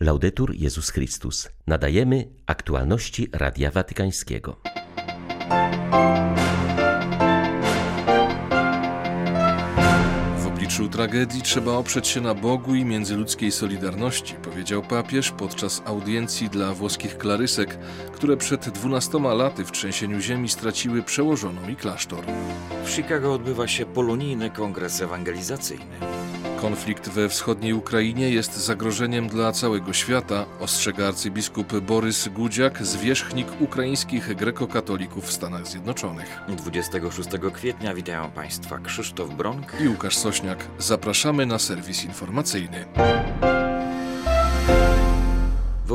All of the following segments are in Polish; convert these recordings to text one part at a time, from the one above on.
Laudetur Jezus Chrystus. Nadajemy aktualności Radia Watykańskiego. W obliczu tragedii trzeba oprzeć się na Bogu i międzyludzkiej solidarności, powiedział papież podczas audiencji dla włoskich klarysek, które przed dwunastoma laty w trzęsieniu ziemi straciły przełożoną i klasztor. W Chicago odbywa się polonijny kongres ewangelizacyjny. Konflikt we wschodniej Ukrainie jest zagrożeniem dla całego świata, ostrzega arcybiskup Borys Gudziak, zwierzchnik ukraińskich grekokatolików w Stanach Zjednoczonych. 26 kwietnia witają Państwa Krzysztof Bronk i Łukasz Sośniak. Zapraszamy na serwis informacyjny.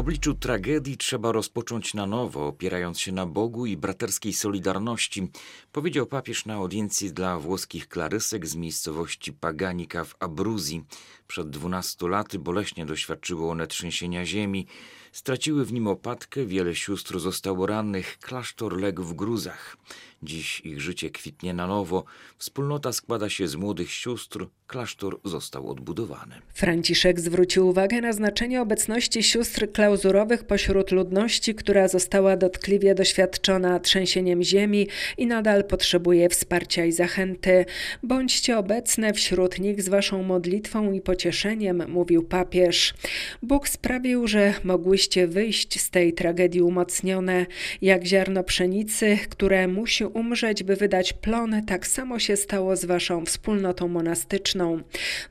Obliczu tragedii trzeba rozpocząć na nowo, opierając się na Bogu i braterskiej solidarności, powiedział papież na audiencji dla włoskich klarysek z miejscowości Paganika w Abruzji. Przed dwunastu laty boleśnie doświadczyły one trzęsienia ziemi. Straciły w nim opatkę, wiele sióstr zostało rannych, klasztor legł w gruzach. Dziś ich życie kwitnie na nowo. Wspólnota składa się z młodych sióstr, klasztor został odbudowany. Franciszek zwrócił uwagę na znaczenie obecności sióstr klauzurowych pośród ludności, która została dotkliwie doświadczona trzęsieniem ziemi i nadal potrzebuje wsparcia i zachęty. Bądźcie obecne wśród nich z waszą modlitwą i pocieszeniem, mówił papież. Bóg sprawił, że mogłyście wyjść z tej tragedii umocnione, jak ziarno pszenicy, które musi umrzeć, by wydać plon, tak samo się stało z waszą wspólnotą monastyczną.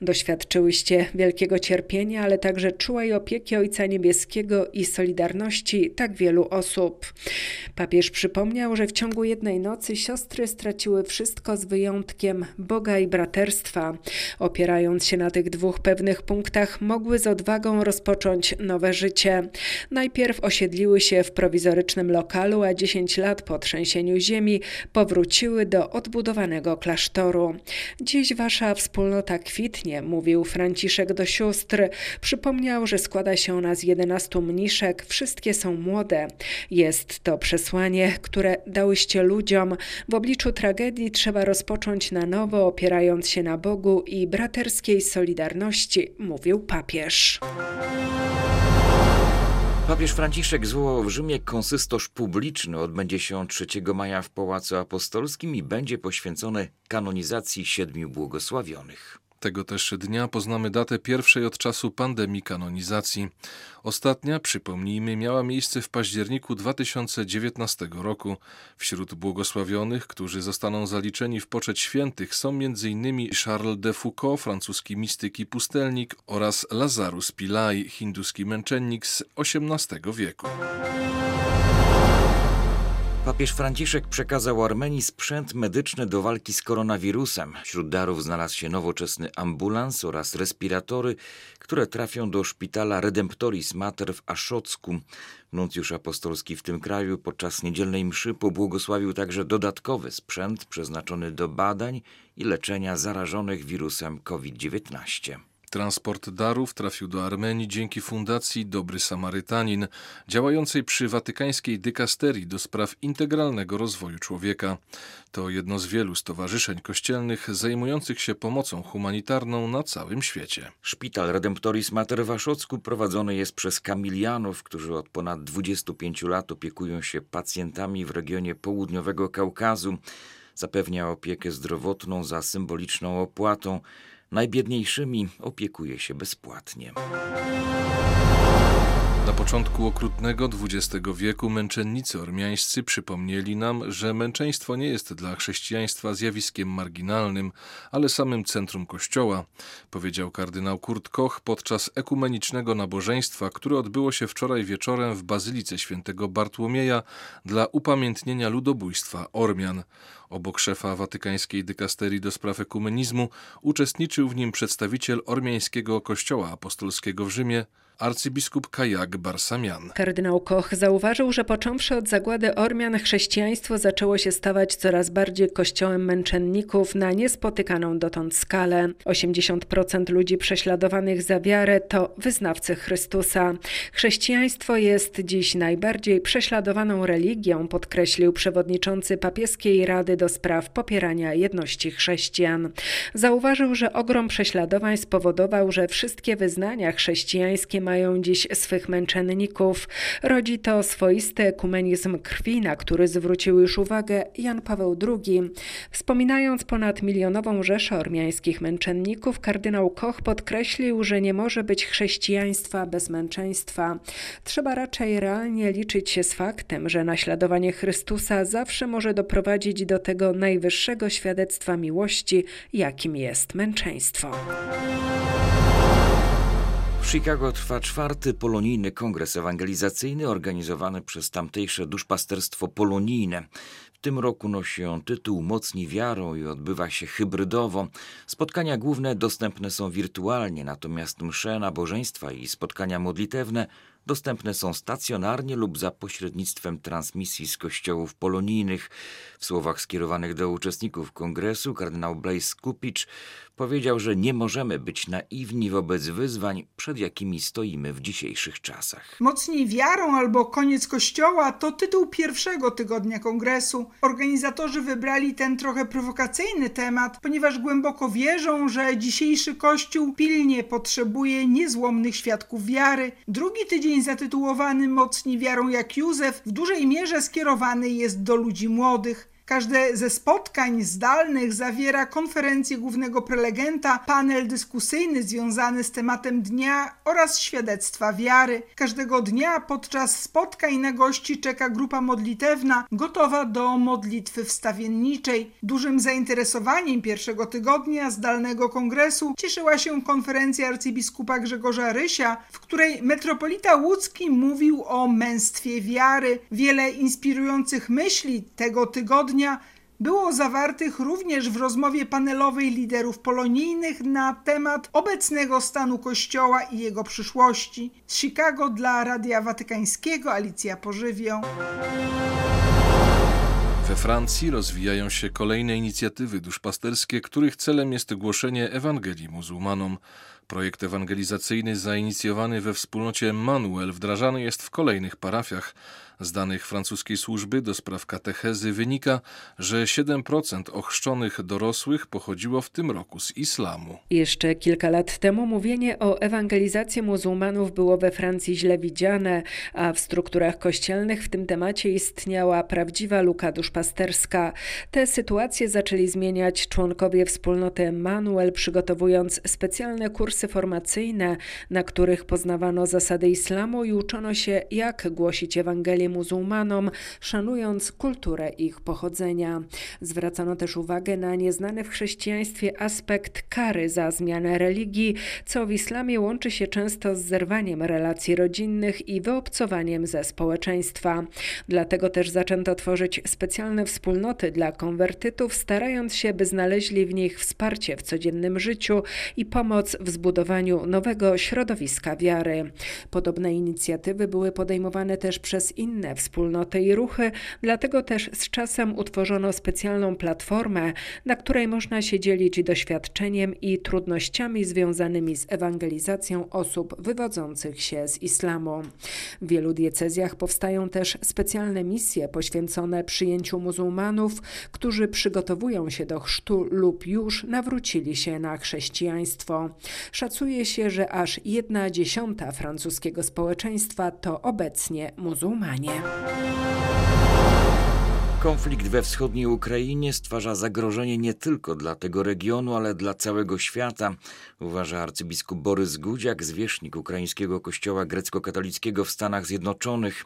Doświadczyłyście wielkiego cierpienia, ale także czułej opieki Ojca Niebieskiego i solidarności tak wielu osób. Papież przypomniał, że w ciągu jednej nocy siostry straciły wszystko z wyjątkiem Boga i braterstwa. Opierając się na tych dwóch pewnych punktach, mogły z odwagą rozpocząć nowe życie. Najpierw osiedliły się w prowizorycznym lokalu, a 10 lat po trzęsieniu ziemi powróciły do odbudowanego klasztoru. Dziś wasza wspólnota kwitnie, mówił Franciszek do sióstr. Przypomniał, że składa się ona z 11 mniszek, wszystkie są młode. Jest to przesłanie, które dałyście ludziom. W obliczu tragedii trzeba rozpocząć na nowo, opierając się na Bogu i braterskiej solidarności, mówił papież. Papież Franciszek zwołał w Rzymie konsystosz publiczny. Odbędzie się on 3 maja w Pałacu Apostolskim i będzie poświęcony kanonizacji siedmiu błogosławionych. Tego też dnia poznamy datę pierwszej od czasu pandemii kanonizacji. Ostatnia, przypomnijmy, miała miejsce w październiku 2019 roku. Wśród błogosławionych, którzy zostaną zaliczeni w poczet świętych są m.in. Charles de Foucault, francuski mistyk i pustelnik oraz Lazarus Pillai, hinduski męczennik z XVIII wieku. Papież Franciszek przekazał Armenii sprzęt medyczny do walki z koronawirusem. Wśród darów znalazł się nowoczesny ambulans oraz respiratory, które trafią do szpitala Redemptoris Mater w Aszocku. Nuncjusz apostolski w tym kraju podczas niedzielnej mszy pobłogosławił także dodatkowy sprzęt przeznaczony do badań i leczenia zarażonych wirusem COVID-19. Transport darów trafił do Armenii dzięki Fundacji Dobry Samarytanin, działającej przy watykańskiej dykasterii do spraw integralnego rozwoju człowieka. To jedno z wielu stowarzyszeń kościelnych zajmujących się pomocą humanitarną na całym świecie. Szpital Redemptoris Mater w prowadzony jest przez kamilianów, którzy od ponad 25 lat opiekują się pacjentami w regionie południowego Kaukazu. Zapewnia opiekę zdrowotną za symboliczną opłatą. Najbiedniejszymi opiekuje się bezpłatnie. Na początku okrutnego XX wieku męczennicy ormiańscy przypomnieli nam, że męczeństwo nie jest dla chrześcijaństwa zjawiskiem marginalnym, ale samym centrum Kościoła, powiedział kardynał Kurt Koch podczas ekumenicznego nabożeństwa, które odbyło się wczoraj wieczorem w Bazylice Świętego Bartłomieja dla upamiętnienia ludobójstwa Ormian. Obok szefa watykańskiej dykasterii do spraw ekumenizmu uczestniczył w nim przedstawiciel ormiańskiego kościoła apostolskiego w Rzymie, arcybiskup Kajak Barsamian. Kardynał Koch zauważył, że począwszy od zagłady Ormian chrześcijaństwo zaczęło się stawać coraz bardziej kościołem męczenników na niespotykaną dotąd skalę. 80% ludzi prześladowanych za wiarę to wyznawcy Chrystusa. Chrześcijaństwo jest dziś najbardziej prześladowaną religią, podkreślił przewodniczący papieskiej Rady do spraw popierania jedności chrześcijan. Zauważył, że ogrom prześladowań spowodował, że wszystkie wyznania chrześcijańskie mają dziś swych męczenników. Rodzi to swoisty ekumenizm krwi, na który zwrócił już uwagę Jan Paweł II. Wspominając ponad milionową rzeszę ormiańskich męczenników, kardynał Koch podkreślił, że nie może być chrześcijaństwa bez męczeństwa. Trzeba raczej realnie liczyć się z faktem, że naśladowanie Chrystusa zawsze może doprowadzić do tego najwyższego świadectwa miłości, jakim jest męczeństwo. W Chicago trwa czwarty polonijny kongres ewangelizacyjny organizowany przez tamtejsze duszpasterstwo polonijne. W tym roku nosi on tytuł Mocni wiarą i odbywa się hybrydowo. Spotkania główne dostępne są wirtualnie, natomiast msze, nabożeństwa i spotkania modlitewne dostępne są stacjonarnie lub za pośrednictwem transmisji z kościołów polonijnych. W słowach skierowanych do uczestników kongresu kardynał Blaise Kupicz powiedział, że nie możemy być naiwni wobec wyzwań, przed jakimi stoimy w dzisiejszych czasach. Mocniej wiarą albo koniec kościoła to tytuł pierwszego tygodnia kongresu. Organizatorzy wybrali ten trochę prowokacyjny temat, ponieważ głęboko wierzą, że dzisiejszy kościół pilnie potrzebuje niezłomnych świadków wiary. Drugi tydzień zatytułowany Mocni wiarą jak Józef w dużej mierze skierowany jest do ludzi młodych. Każde ze spotkań zdalnych zawiera konferencję głównego prelegenta, panel dyskusyjny związany z tematem dnia oraz świadectwa wiary. Każdego dnia podczas spotkań na gości czeka grupa modlitewna gotowa do modlitwy wstawienniczej. Dużym zainteresowaniem pierwszego tygodnia zdalnego kongresu cieszyła się konferencja arcybiskupa Grzegorza Rysia, w której metropolita łódzki mówił o męstwie wiary. Wiele inspirujących myśli tego tygodnia było zawartych również w rozmowie panelowej liderów polonijnych na temat obecnego stanu Kościoła i jego przyszłości. Z Chicago dla Radia Watykańskiego Alicja Pożywio. We Francji rozwijają się kolejne inicjatywy duszpasterskie, których celem jest głoszenie Ewangelii muzułmanom. Projekt ewangelizacyjny zainicjowany we wspólnocie Manuel wdrażany jest w kolejnych parafiach. Z danych francuskiej służby do spraw katechezy wynika, że 7% ochrzczonych dorosłych pochodziło w tym roku z islamu. Jeszcze kilka lat temu mówienie o ewangelizacji muzułmanów było we Francji źle widziane, a w strukturach kościelnych w tym temacie istniała prawdziwa luka duszpasterska. Te sytuacje zaczęli zmieniać członkowie wspólnoty Manuel, przygotowując specjalne kursy formacyjne, na których poznawano zasady islamu i uczono się, jak głosić Ewangelię muzułmanom, szanując kulturę ich pochodzenia. Zwracano też uwagę na nieznany w chrześcijaństwie aspekt kary za zmianę religii, co w islamie łączy się często z zerwaniem relacji rodzinnych i wyobcowaniem ze społeczeństwa. Dlatego też zaczęto tworzyć specjalne wspólnoty dla konwertytów, starając się, by znaleźli w nich wsparcie w codziennym życiu i pomoc w zbudowaniu nowego środowiska wiary. Podobne inicjatywy były podejmowane też przez inne inne wspólnoty i ruchy, dlatego też z czasem utworzono specjalną platformę, na której można się dzielić doświadczeniem i trudnościami związanymi z ewangelizacją osób wywodzących się z islamu. W wielu diecezjach powstają też specjalne misje poświęcone przyjęciu muzułmanów, którzy przygotowują się do chrztu lub już nawrócili się na chrześcijaństwo. Szacuje się, że aż jedna dziesiąta francuskiego społeczeństwa to obecnie muzułmanie. Konflikt we wschodniej Ukrainie stwarza zagrożenie nie tylko dla tego regionu, ale dla całego świata, uważa arcybiskup Borys Gudziak, zwierzchnik ukraińskiego kościoła grecko-katolickiego w Stanach Zjednoczonych.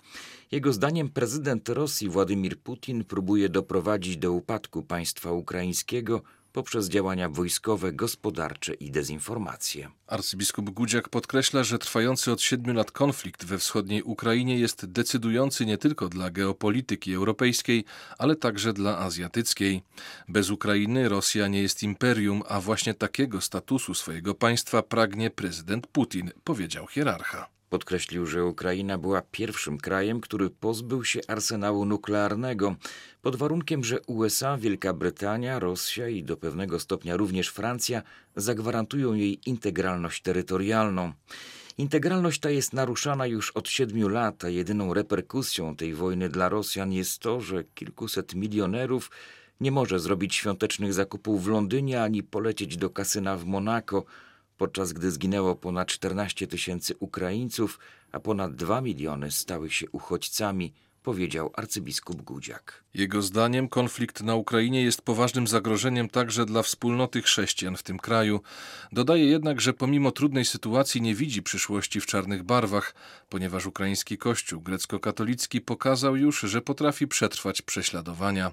Jego zdaniem prezydent Rosji Władimir Putin próbuje doprowadzić do upadku państwa ukraińskiego poprzez działania wojskowe, gospodarcze i dezinformację. Arcybiskup Gudziak podkreśla, że trwający od siedmiu lat konflikt we wschodniej Ukrainie jest decydujący nie tylko dla geopolityki europejskiej, ale także dla azjatyckiej. Bez Ukrainy Rosja nie jest imperium, a właśnie takiego statusu swojego państwa pragnie prezydent Putin, powiedział hierarcha. Podkreślił, że Ukraina była pierwszym krajem, który pozbył się arsenału nuklearnego, pod warunkiem, że USA, Wielka Brytania, Rosja i do pewnego stopnia również Francja zagwarantują jej integralność terytorialną. Integralność ta jest naruszana już od siedmiu lat, a jedyną reperkusją tej wojny dla Rosjan jest to, że kilkuset milionerów nie może zrobić świątecznych zakupów w Londynie ani polecieć do kasyna w Monako, podczas gdy zginęło ponad 14 tysięcy Ukraińców, a ponad 2 miliony stały się uchodźcami powiedział arcybiskup Gudziak. Jego zdaniem konflikt na Ukrainie jest poważnym zagrożeniem także dla wspólnoty chrześcijan w tym kraju. Dodaje jednak, że pomimo trudnej sytuacji nie widzi przyszłości w czarnych barwach, ponieważ ukraiński kościół grecko-katolicki pokazał już, że potrafi przetrwać prześladowania.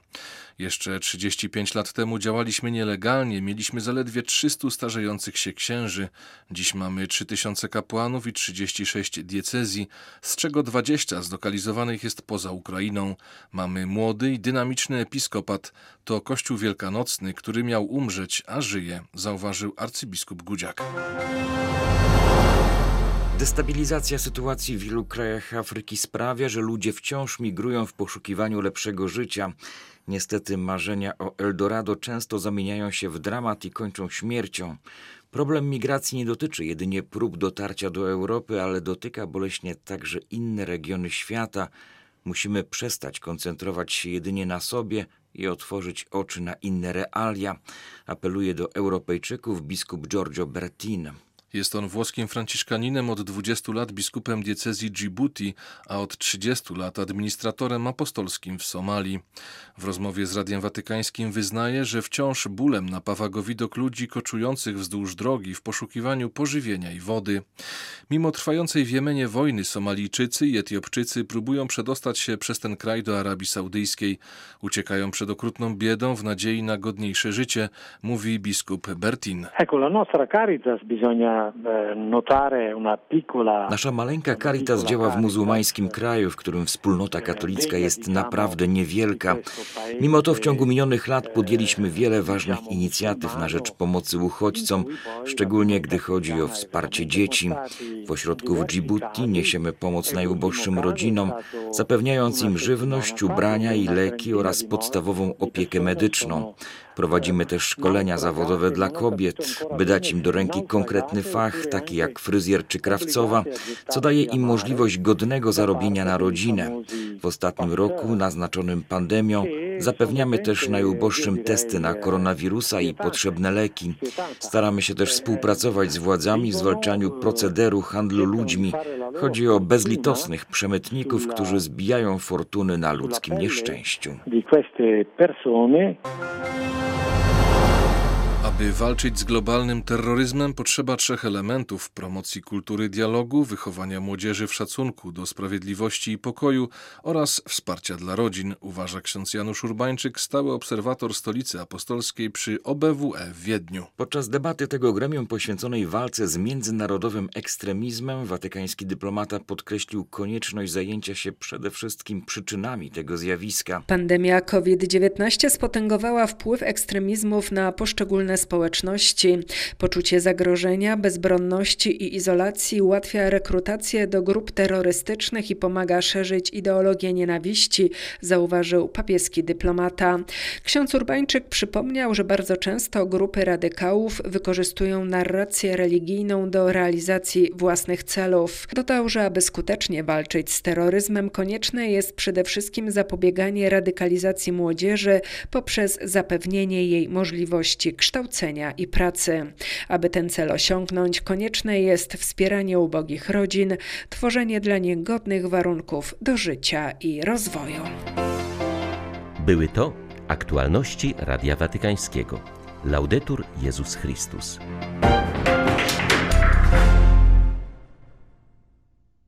Jeszcze 35 lat temu działaliśmy nielegalnie, mieliśmy zaledwie 300 starzejących się księży. Dziś mamy 3000 kapłanów i 36 diecezji, z czego 20 zlokalizowanych jest poza Ukrainą. Mamy młody i dynamiczny episkopat. To Kościół Wielkanocny, który miał umrzeć, a żyje, zauważył arcybiskup Gudziak. Destabilizacja sytuacji w wielu krajach Afryki sprawia, że ludzie wciąż migrują w poszukiwaniu lepszego życia. Niestety marzenia o Eldorado często zamieniają się w dramat i kończą śmiercią. Problem migracji nie dotyczy jedynie prób dotarcia do Europy, ale dotyka boleśnie także inne regiony świata. Musimy przestać koncentrować się jedynie na sobie i otworzyć oczy na inne realia, apeluje do Europejczyków biskup Giorgio Bertin. Jest on włoskim franciszkaninem, od 20 lat biskupem diecezji Djibouti, a od 30 lat administratorem apostolskim w Somalii. W rozmowie z Radiem Watykańskim wyznaje, że wciąż bólem napawa go widok ludzi koczujących wzdłuż drogi w poszukiwaniu pożywienia i wody. Mimo trwającej w Jemenie wojny Somalijczycy i Etiopczycy próbują przedostać się przez ten kraj do Arabii Saudyjskiej. Uciekają przed okrutną biedą w nadziei na godniejsze życie, mówi biskup Bertin. Ecco, la nostra Caritas bisogna Nasza maleńka Caritas działa w muzułmańskim kraju, w którym wspólnota katolicka jest naprawdę niewielka. Mimo to w ciągu minionych lat podjęliśmy wiele ważnych inicjatyw na rzecz pomocy uchodźcom, szczególnie gdy chodzi o wsparcie dzieci. W ośrodku w Djibouti niesiemy pomoc najuboższym rodzinom, zapewniając im żywność, ubrania i leki oraz podstawową opiekę medyczną. Prowadzimy też szkolenia zawodowe dla kobiet, by dać im do ręki konkretny fach, taki jak fryzjer czy krawcowa, co daje im możliwość godnego zarobienia na rodzinę. W ostatnim roku, naznaczonym pandemią, zapewniamy też najuboższym testy na koronawirusa i potrzebne leki. Staramy się też współpracować z władzami w zwalczaniu procederu handlu ludźmi. Chodzi o bezlitosnych przemytników, którzy zbijają fortuny na ludzkim nieszczęściu. Aby walczyć z globalnym terroryzmem potrzeba trzech elementów: promocji kultury dialogu, wychowania młodzieży w szacunku do sprawiedliwości i pokoju oraz wsparcia dla rodzin, uważa ksiądz Janusz Urbańczyk, stały obserwator stolicy apostolskiej przy OBWE w Wiedniu. Podczas debaty tego gremium poświęconej walce z międzynarodowym ekstremizmem, watykański dyplomata podkreślił konieczność zajęcia się przede wszystkim przyczynami tego zjawiska. Pandemia COVID-19 spotęgowała wpływ ekstremizmów na poszczególne społeczności. Poczucie zagrożenia, bezbronności i izolacji ułatwia rekrutację do grup terrorystycznych i pomaga szerzyć ideologię nienawiści, zauważył papieski dyplomata. Ksiądz Urbańczyk przypomniał, że bardzo często grupy radykałów wykorzystują narrację religijną do realizacji własnych celów. Dodał, że aby skutecznie walczyć z terroryzmem, konieczne jest przede wszystkim zapobieganie radykalizacji młodzieży poprzez zapewnienie jej możliwości kształcenia kształcenia i pracy. Aby ten cel osiągnąć, konieczne jest wspieranie ubogich rodzin, tworzenie dla nich godnych warunków do życia i rozwoju. Były to aktualności Radia Watykańskiego. Laudetur Jezus Chrystus.